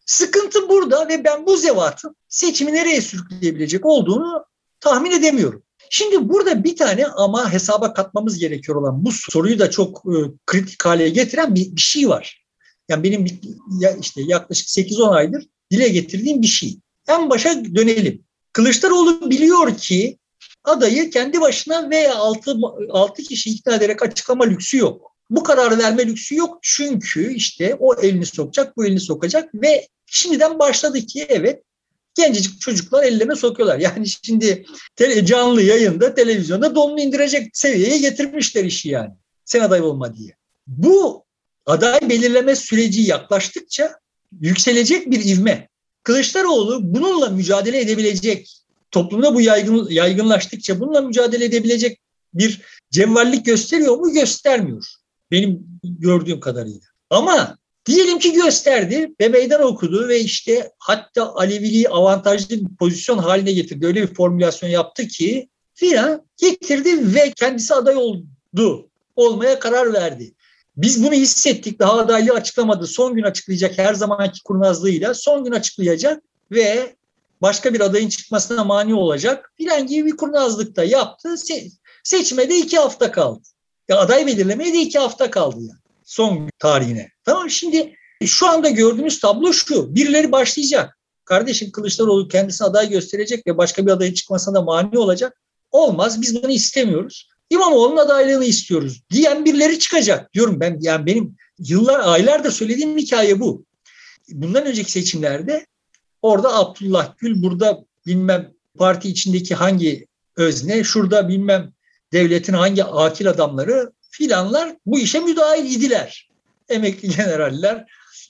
Sıkıntı burada ve ben bu zevatın seçimi nereye sürükleyebilecek olduğunu tahmin edemiyorum. Şimdi burada bir tane ama hesaba katmamız gerekiyor olan bu soruyu da çok e, kritik hale getiren bir, bir şey var. Yani benim ya işte yaklaşık 8-10 aydır dile getirdiğim bir şey. En başa dönelim. Kılıçdaroğlu biliyor ki adayı kendi başına veya altı, altı kişi ikna ederek açıklama lüksü yok. Bu kararı verme lüksü yok çünkü işte o elini sokacak, bu elini sokacak ve şimdiden başladı ki evet gencecik çocuklar ellerine sokuyorlar. Yani şimdi canlı yayında, televizyonda donunu indirecek seviyeye getirmişler işi yani. Sen aday olma diye. Bu aday belirleme süreci yaklaştıkça yükselecek bir ivme. Kılıçdaroğlu bununla mücadele edebilecek, toplumda bu yaygın, yaygınlaştıkça bununla mücadele edebilecek bir cevvallik gösteriyor mu? Göstermiyor. Benim gördüğüm kadarıyla. Ama diyelim ki gösterdi ve meydan okudu ve işte hatta Aleviliği avantajlı bir pozisyon haline getirdi. Öyle bir formülasyon yaptı ki filan getirdi ve kendisi aday oldu. Olmaya karar verdi. Biz bunu hissettik. Daha adaylığı açıklamadı. Son gün açıklayacak her zamanki kurnazlığıyla. Son gün açıklayacak ve başka bir adayın çıkmasına mani olacak. Filan gibi bir kurnazlıkta yaptı. Se- seçmede iki hafta kaldı. Ya aday belirlemeye de iki hafta kaldı yani. Son tarihine. Tamam şimdi şu anda gördüğünüz tablo şu. Birileri başlayacak. Kardeşim Kılıçdaroğlu kendisini aday gösterecek ve başka bir adayın çıkmasına da mani olacak. Olmaz. Biz bunu istemiyoruz. İmamoğlu'nun adaylığını istiyoruz diyen birileri çıkacak diyorum ben. Yani benim yıllar, aylardır söylediğim hikaye bu. Bundan önceki seçimlerde orada Abdullah Gül, burada bilmem parti içindeki hangi özne, şurada bilmem devletin hangi akil adamları filanlar bu işe müdahil idiler. Emekli generaller,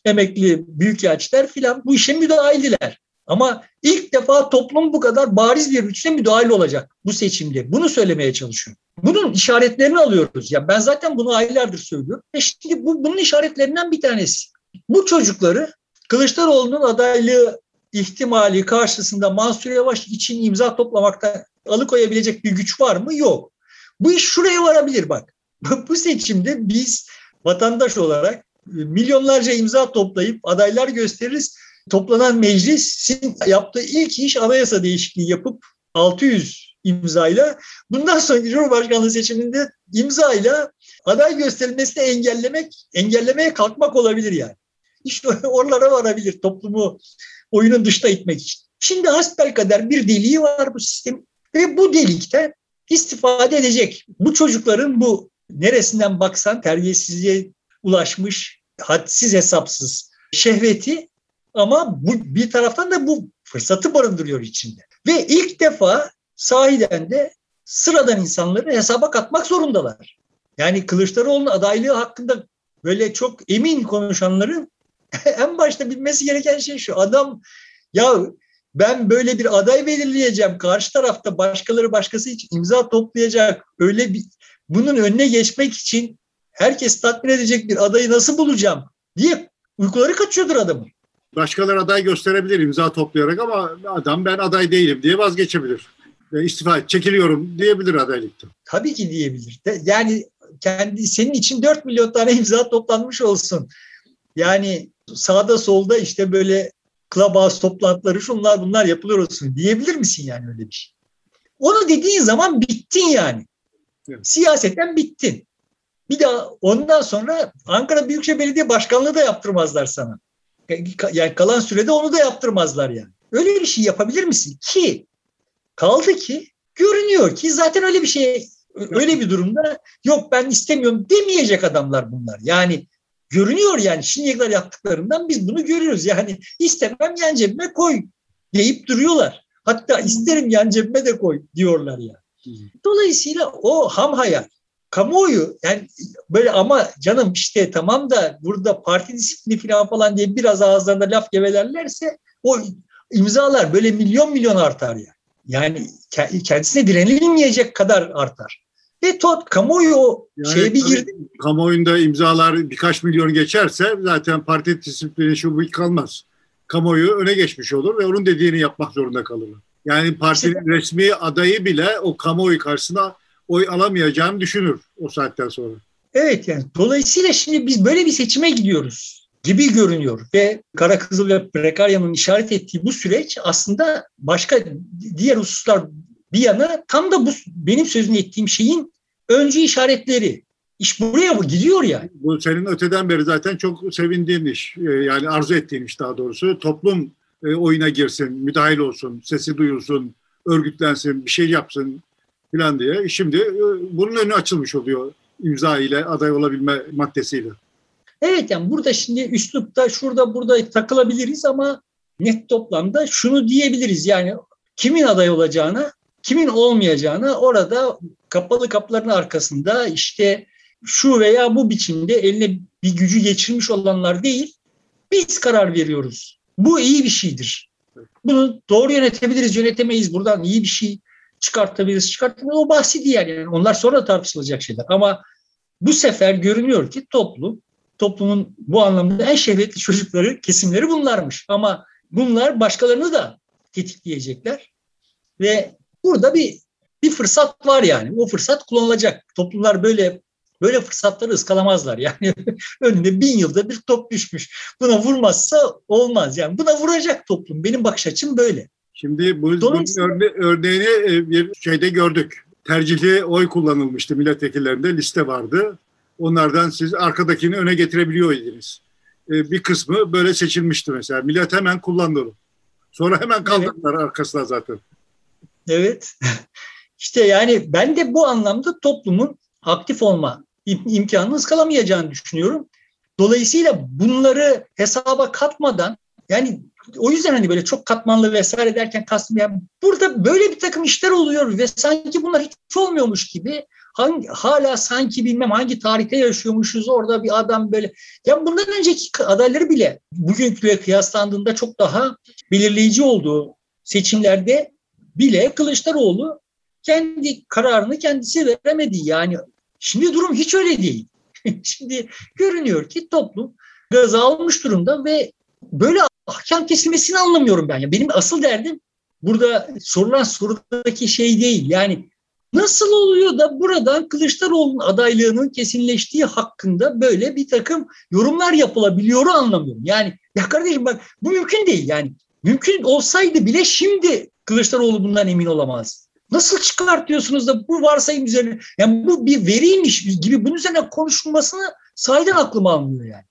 emekli büyükelçiler filan bu işe müdahildiler. Ama ilk defa toplum bu kadar bariz bir biçimde müdahil olacak bu seçimde. Bunu söylemeye çalışıyorum. Bunun işaretlerini alıyoruz. Ya ben zaten bunu aylardır söylüyorum. E şimdi bu bunun işaretlerinden bir tanesi. Bu çocukları Kılıçdaroğlu'nun adaylığı ihtimali karşısında Mansur Yavaş için imza toplamakta alıkoyabilecek bir güç var mı? Yok. Bu iş şuraya varabilir bak. bu seçimde biz vatandaş olarak milyonlarca imza toplayıp adaylar gösteririz. Toplanan meclisin yaptığı ilk iş anayasa değişikliği yapıp 600 imzayla bundan sonraki Cumhurbaşkanlığı seçiminde imzayla aday gösterilmesini engellemek, engellemeye kalkmak olabilir yani. İşte oralara varabilir toplumu oyunun dışına itmek için. Şimdi kadar bir deliği var bu sistem ve bu delikte istifade edecek. Bu çocukların bu neresinden baksan terbiyesizliğe ulaşmış, hadsiz hesapsız şehveti ama bu, bir taraftan da bu fırsatı barındırıyor içinde. Ve ilk defa sahiden de sıradan insanları hesaba katmak zorundalar. Yani Kılıçdaroğlu'nun adaylığı hakkında böyle çok emin konuşanların en başta bilmesi gereken şey şu. Adam ya ben böyle bir aday belirleyeceğim. Karşı tarafta başkaları başkası için imza toplayacak. Öyle bir bunun önüne geçmek için herkes tatmin edecek bir adayı nasıl bulacağım diye uykuları kaçıyordur adamın. Başkaları aday gösterebilir imza toplayarak ama adam ben aday değilim diye vazgeçebilir. İstifa çekiliyorum diyebilir adaylıktan. Tabii ki diyebilir. Yani kendi senin için 4 milyon tane imza toplanmış olsun. Yani sağda solda işte böyle clubhouse toplantıları şunlar bunlar yapılır olsun diyebilir misin yani öyle bir şey? Onu dediğin zaman bittin yani. Evet. Siyasetten bittin. Bir daha ondan sonra Ankara Büyükşehir Belediye Başkanlığı da yaptırmazlar sana. Yani kalan sürede onu da yaptırmazlar yani. Öyle bir şey yapabilir misin? Ki kaldı ki görünüyor ki zaten öyle bir şey öyle bir durumda yok ben istemiyorum demeyecek adamlar bunlar. Yani görünüyor yani şimdiye kadar yaptıklarından biz bunu görüyoruz. Yani istemem yan cebime koy deyip duruyorlar. Hatta isterim yan cebime de koy diyorlar ya. Dolayısıyla o ham hayal. Kamuoyu yani böyle ama canım işte tamam da burada parti disiplini falan falan diye biraz ağızlarında laf gevelerlerse o imzalar böyle milyon milyon artar ya. Yani kendisine direnilmeyecek kadar artar. Ve tot kamuoyu o yani, şeye bir girdi. Kamuoyunda imzalar birkaç milyon geçerse zaten parti disiplini şu bu kalmaz. Kamuoyu öne geçmiş olur ve onun dediğini yapmak zorunda kalırlar. Yani partinin işte, resmi adayı bile o kamuoyu karşısında oy alamayacağını düşünür o saatten sonra. Evet yani dolayısıyla şimdi biz böyle bir seçime gidiyoruz gibi görünüyor ve Kara Kızıl ve Prekarya'nın işaret ettiği bu süreç aslında başka diğer hususlar bir yana tam da bu benim sözünü ettiğim şeyin öncü işaretleri. İş buraya gidiyor yani. Bu senin öteden beri zaten çok sevindiğin iş. Ee, yani arzu ettiğin iş daha doğrusu. Toplum e, oyuna girsin, müdahil olsun, sesi duyulsun, örgütlensin, bir şey yapsın filan diye. Şimdi e, bunun önü açılmış oluyor imza ile aday olabilme maddesiyle. Evet yani burada şimdi üslupta şurada burada takılabiliriz ama net toplamda şunu diyebiliriz yani kimin aday olacağına kimin olmayacağını orada kapalı kapıların arkasında işte şu veya bu biçimde eline bir gücü geçirmiş olanlar değil, biz karar veriyoruz. Bu iyi bir şeydir. Bunu doğru yönetebiliriz, yönetemeyiz. Buradan iyi bir şey çıkartabiliriz, çıkartamayız. O bahsi diğer yani. Onlar sonra tartışılacak şeyler. Ama bu sefer görünüyor ki toplum, toplumun bu anlamda en şehvetli çocukları, kesimleri bunlarmış. Ama bunlar başkalarını da tetikleyecekler. Ve burada bir bir fırsat var yani. O fırsat kullanılacak. Toplumlar böyle böyle fırsatları ıskalamazlar. Yani önüne bin yılda bir top düşmüş. Buna vurmazsa olmaz. Yani buna vuracak toplum. Benim bakış açım böyle. Şimdi bu, bunun örne örneğini e, bir şeyde gördük. Tercihli oy kullanılmıştı milletvekillerinde liste vardı. Onlardan siz arkadakini öne getirebiliyor idiniz. E, bir kısmı böyle seçilmişti mesela. Millet hemen kullandı onu. Sonra hemen kaldırdılar evet. arkasına zaten. Evet. İşte yani ben de bu anlamda toplumun aktif olma imkanını ıskalamayacağını düşünüyorum. Dolayısıyla bunları hesaba katmadan yani o yüzden hani böyle çok katmanlı vesaire derken kastım yani burada böyle bir takım işler oluyor ve sanki bunlar hiç olmuyormuş gibi hangi, hala sanki bilmem hangi tarihte yaşıyormuşuz orada bir adam böyle. Ya bundan önceki adayları bile bugünküyle kıyaslandığında çok daha belirleyici olduğu seçimlerde bile Kılıçdaroğlu kendi kararını kendisi veremedi. Yani şimdi durum hiç öyle değil. şimdi görünüyor ki toplum gaz almış durumda ve böyle ahkam kesilmesini anlamıyorum ben. Yani benim asıl derdim burada sorulan sorudaki şey değil. Yani nasıl oluyor da buradan Kılıçdaroğlu'nun adaylığının kesinleştiği hakkında böyle bir takım yorumlar yapılabiliyor anlamıyorum. Yani ya kardeşim bak bu mümkün değil yani. Mümkün olsaydı bile şimdi Kılıçdaroğlu bundan emin olamaz. Nasıl çıkartıyorsunuz da bu varsayım üzerine yani bu bir veriymiş gibi bunun üzerine konuşulmasını sahiden aklıma almıyor yani.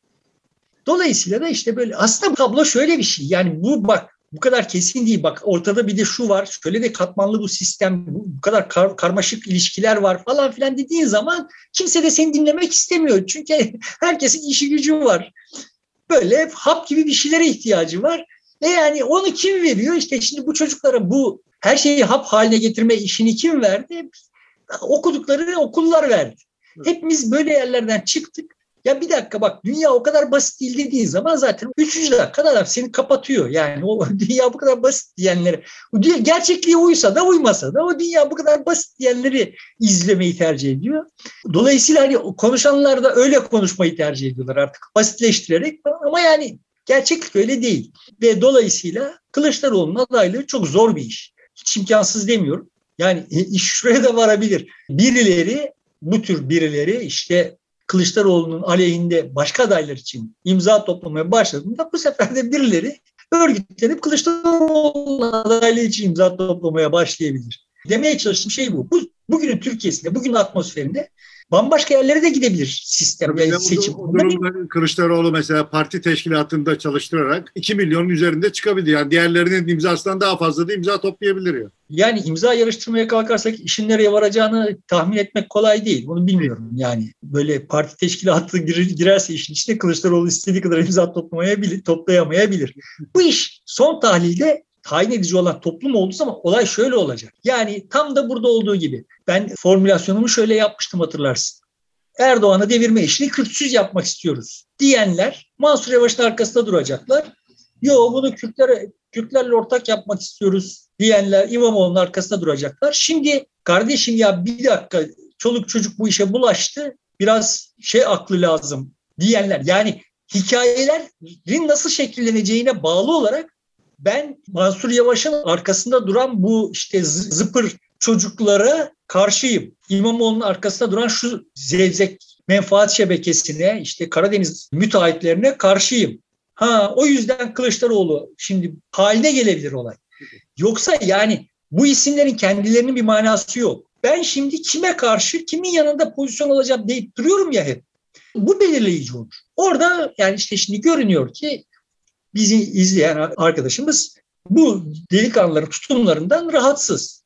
Dolayısıyla da işte böyle aslında tablo şöyle bir şey. Yani bu bak bu kadar kesin değil. Bak ortada bir de şu var. Şöyle de katmanlı bu sistem. Bu, bu kadar kar, karmaşık ilişkiler var falan filan dediğin zaman kimse de seni dinlemek istemiyor. Çünkü herkesin işi gücü var. Böyle hap gibi bir şeylere ihtiyacı var. E yani onu kim veriyor? İşte şimdi bu çocuklara bu her şeyi hap haline getirme işini kim verdi? Okudukları okullar verdi. Hepimiz böyle yerlerden çıktık. Ya bir dakika bak dünya o kadar basit değil dediğin zaman zaten üçüncü dakikada adam seni kapatıyor. Yani o dünya bu kadar basit diyenleri, gerçekliğe uysa da uymasa da o dünya bu kadar basit diyenleri izlemeyi tercih ediyor. Dolayısıyla hani konuşanlar da öyle konuşmayı tercih ediyorlar artık basitleştirerek ama yani gerçeklik öyle değil. Ve dolayısıyla Kılıçdaroğlu'nun adaylığı çok zor bir iş. Hiç imkansız demiyorum. Yani iş şuraya da varabilir. Birileri bu tür birileri işte Kılıçdaroğlu'nun aleyhinde başka adaylar için imza toplamaya başladığında bu sefer de birileri örgütlenip Kılıçdaroğlu'nun adaylığı için imza toplamaya başlayabilir. Demeye çalıştığım şey bu. bu bugünün Türkiye'sinde, bugünün atmosferinde bambaşka yerlere de gidebilir sistem ve seçim. O durumda Kılıçdaroğlu mesela parti teşkilatında çalıştırarak 2 milyonun üzerinde çıkabilir. Yani diğerlerinin imzasından daha fazla da imza toplayabilir ya. Yani imza yarıştırmaya kalkarsak işin nereye varacağını tahmin etmek kolay değil. Bunu bilmiyorum yani. Böyle parti teşkilatı girerse işin içine Kılıçdaroğlu istediği kadar imza toplamayabilir, toplayamayabilir. Bu iş son tahlilde tayin edici olan toplum olduğu zaman olay şöyle olacak. Yani tam da burada olduğu gibi ben formülasyonumu şöyle yapmıştım hatırlarsın. Erdoğan'ı devirme işini Kürtsüz yapmak istiyoruz diyenler Mansur Yavaş'ın arkasında duracaklar. Yo bunu Kürtler, Kürtlerle ortak yapmak istiyoruz diyenler İmamoğlu'nun arkasında duracaklar. Şimdi kardeşim ya bir dakika çoluk çocuk bu işe bulaştı biraz şey aklı lazım diyenler. Yani hikayelerin nasıl şekilleneceğine bağlı olarak ben Mansur Yavaş'ın arkasında duran bu işte zıpır çocuklara karşıyım. İmamoğlu'nun arkasında duran şu zevzek menfaat şebekesine işte Karadeniz müteahhitlerine karşıyım. Ha o yüzden Kılıçdaroğlu şimdi haline gelebilir olay. Yoksa yani bu isimlerin kendilerinin bir manası yok. Ben şimdi kime karşı, kimin yanında pozisyon alacağım deyip duruyorum ya hep. Bu belirleyici olur. Orada yani işte şimdi görünüyor ki bizi izleyen arkadaşımız bu delikanlıların tutumlarından rahatsız.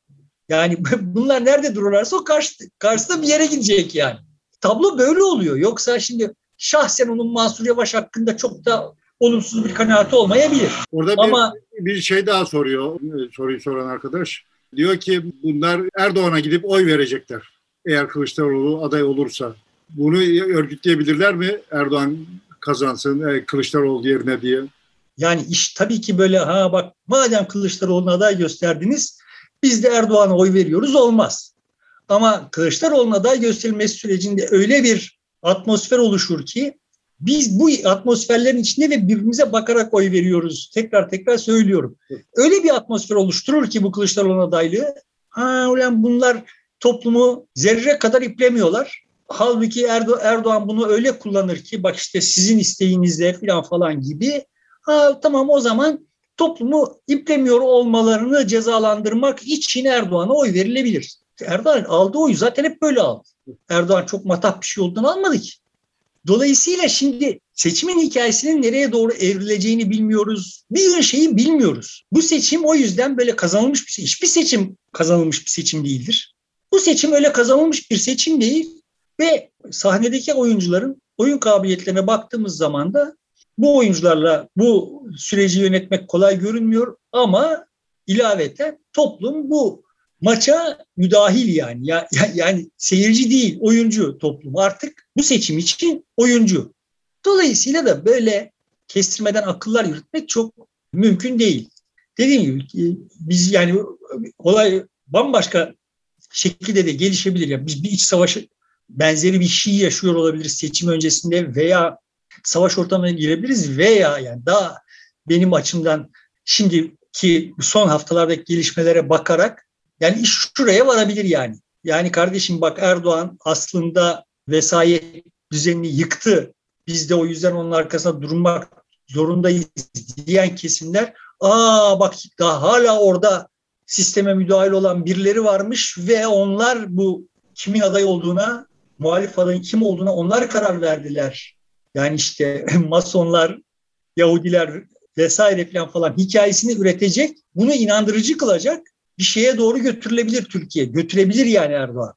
Yani bunlar nerede dururlarsa o karşı, karşısında bir yere gidecek yani. Tablo böyle oluyor. Yoksa şimdi şahsen onun Mansur Yavaş hakkında çok da olumsuz bir kanaati olmayabilir. Orada bir, Ama, bir şey daha soruyor soruyu soran arkadaş. Diyor ki bunlar Erdoğan'a gidip oy verecekler. Eğer Kılıçdaroğlu aday olursa. Bunu örgütleyebilirler mi? Erdoğan kazansın e, Kılıçdaroğlu yerine diye. Yani iş tabii ki böyle ha bak madem Kılıçdaroğlu'na aday gösterdiniz biz de Erdoğan'a oy veriyoruz olmaz. Ama Kılıçdaroğlu'na aday gösterilmesi sürecinde öyle bir atmosfer oluşur ki biz bu atmosferlerin içinde ve birbirimize bakarak oy veriyoruz. Tekrar tekrar söylüyorum. Öyle bir atmosfer oluşturur ki bu Kılıçdaroğlu adaylığı. Ha ulan bunlar toplumu zerre kadar iplemiyorlar. Halbuki Erdo Erdoğan bunu öyle kullanır ki bak işte sizin isteğinizle falan falan gibi Ha, tamam o zaman toplumu iplemiyor olmalarını cezalandırmak için Erdoğan'a oy verilebilir. Erdoğan aldığı oyu zaten hep böyle aldı. Erdoğan çok matah bir şey olduğunu almadı ki. Dolayısıyla şimdi seçimin hikayesinin nereye doğru evrileceğini bilmiyoruz. Bir şeyi bilmiyoruz. Bu seçim o yüzden böyle kazanılmış bir seçim. Hiçbir seçim kazanılmış bir seçim değildir. Bu seçim öyle kazanılmış bir seçim değil ve sahnedeki oyuncuların oyun kabiliyetlerine baktığımız zaman da bu oyuncularla bu süreci yönetmek kolay görünmüyor ama ilaveten toplum bu maça müdahil yani. Ya, ya, yani seyirci değil, oyuncu toplum. Artık bu seçim için oyuncu. Dolayısıyla da böyle kestirmeden akıllar yürütmek çok mümkün değil. Dediğim gibi biz yani olay bambaşka şekilde de gelişebilir. Yani biz bir iç savaşı benzeri bir şey yaşıyor olabiliriz seçim öncesinde veya savaş ortamına girebiliriz veya yani daha benim açımdan şimdiki son haftalardaki gelişmelere bakarak yani iş şuraya varabilir yani. Yani kardeşim bak Erdoğan aslında vesayet düzenini yıktı. Biz de o yüzden onun arkasında durmak zorundayız diyen kesimler aa bak daha hala orada sisteme müdahil olan birileri varmış ve onlar bu kimin aday olduğuna, muhalif adayın kim olduğuna onlar karar verdiler. Yani işte masonlar, Yahudiler vesaire falan falan hikayesini üretecek, bunu inandırıcı kılacak bir şeye doğru götürülebilir Türkiye. Götürebilir yani Erdoğan.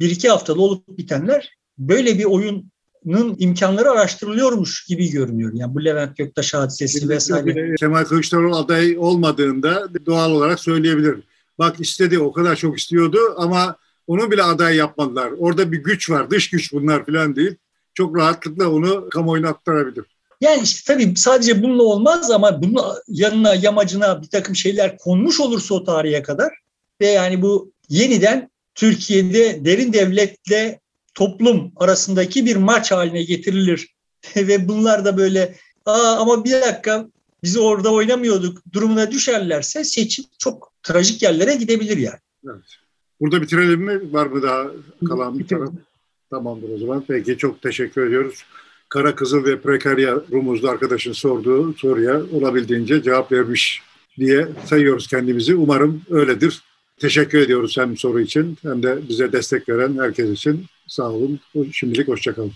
Bir iki haftada olup bitenler böyle bir oyunun imkanları araştırılıyormuş gibi görünüyor. Yani bu Levent Göktaş hadisesi vesaire. Kemal Kılıçdaroğlu aday olmadığında doğal olarak söyleyebilir. Bak istedi o kadar çok istiyordu ama onu bile aday yapmadılar. Orada bir güç var, dış güç bunlar falan değil. Çok rahatlıkla onu kamuoyuna aktarabilir. Yani işte tabii sadece bununla olmaz ama bunun yanına yamacına bir takım şeyler konmuş olursa o tarihe kadar ve yani bu yeniden Türkiye'de derin devletle toplum arasındaki bir maç haline getirilir ve bunlar da böyle Aa, ama bir dakika biz orada oynamıyorduk durumuna düşerlerse seçim çok trajik yerlere gidebilir yani. Evet. Burada bitirelim mi? Var mı daha kalan bir taraf? Tamamdır o zaman. Peki çok teşekkür ediyoruz. Kara Kızıl ve Prekarya Rumuzlu arkadaşın sorduğu soruya olabildiğince cevap vermiş diye sayıyoruz kendimizi. Umarım öyledir. Teşekkür ediyoruz hem soru için hem de bize destek veren herkes için. Sağ olun. Şimdilik hoşçakalın.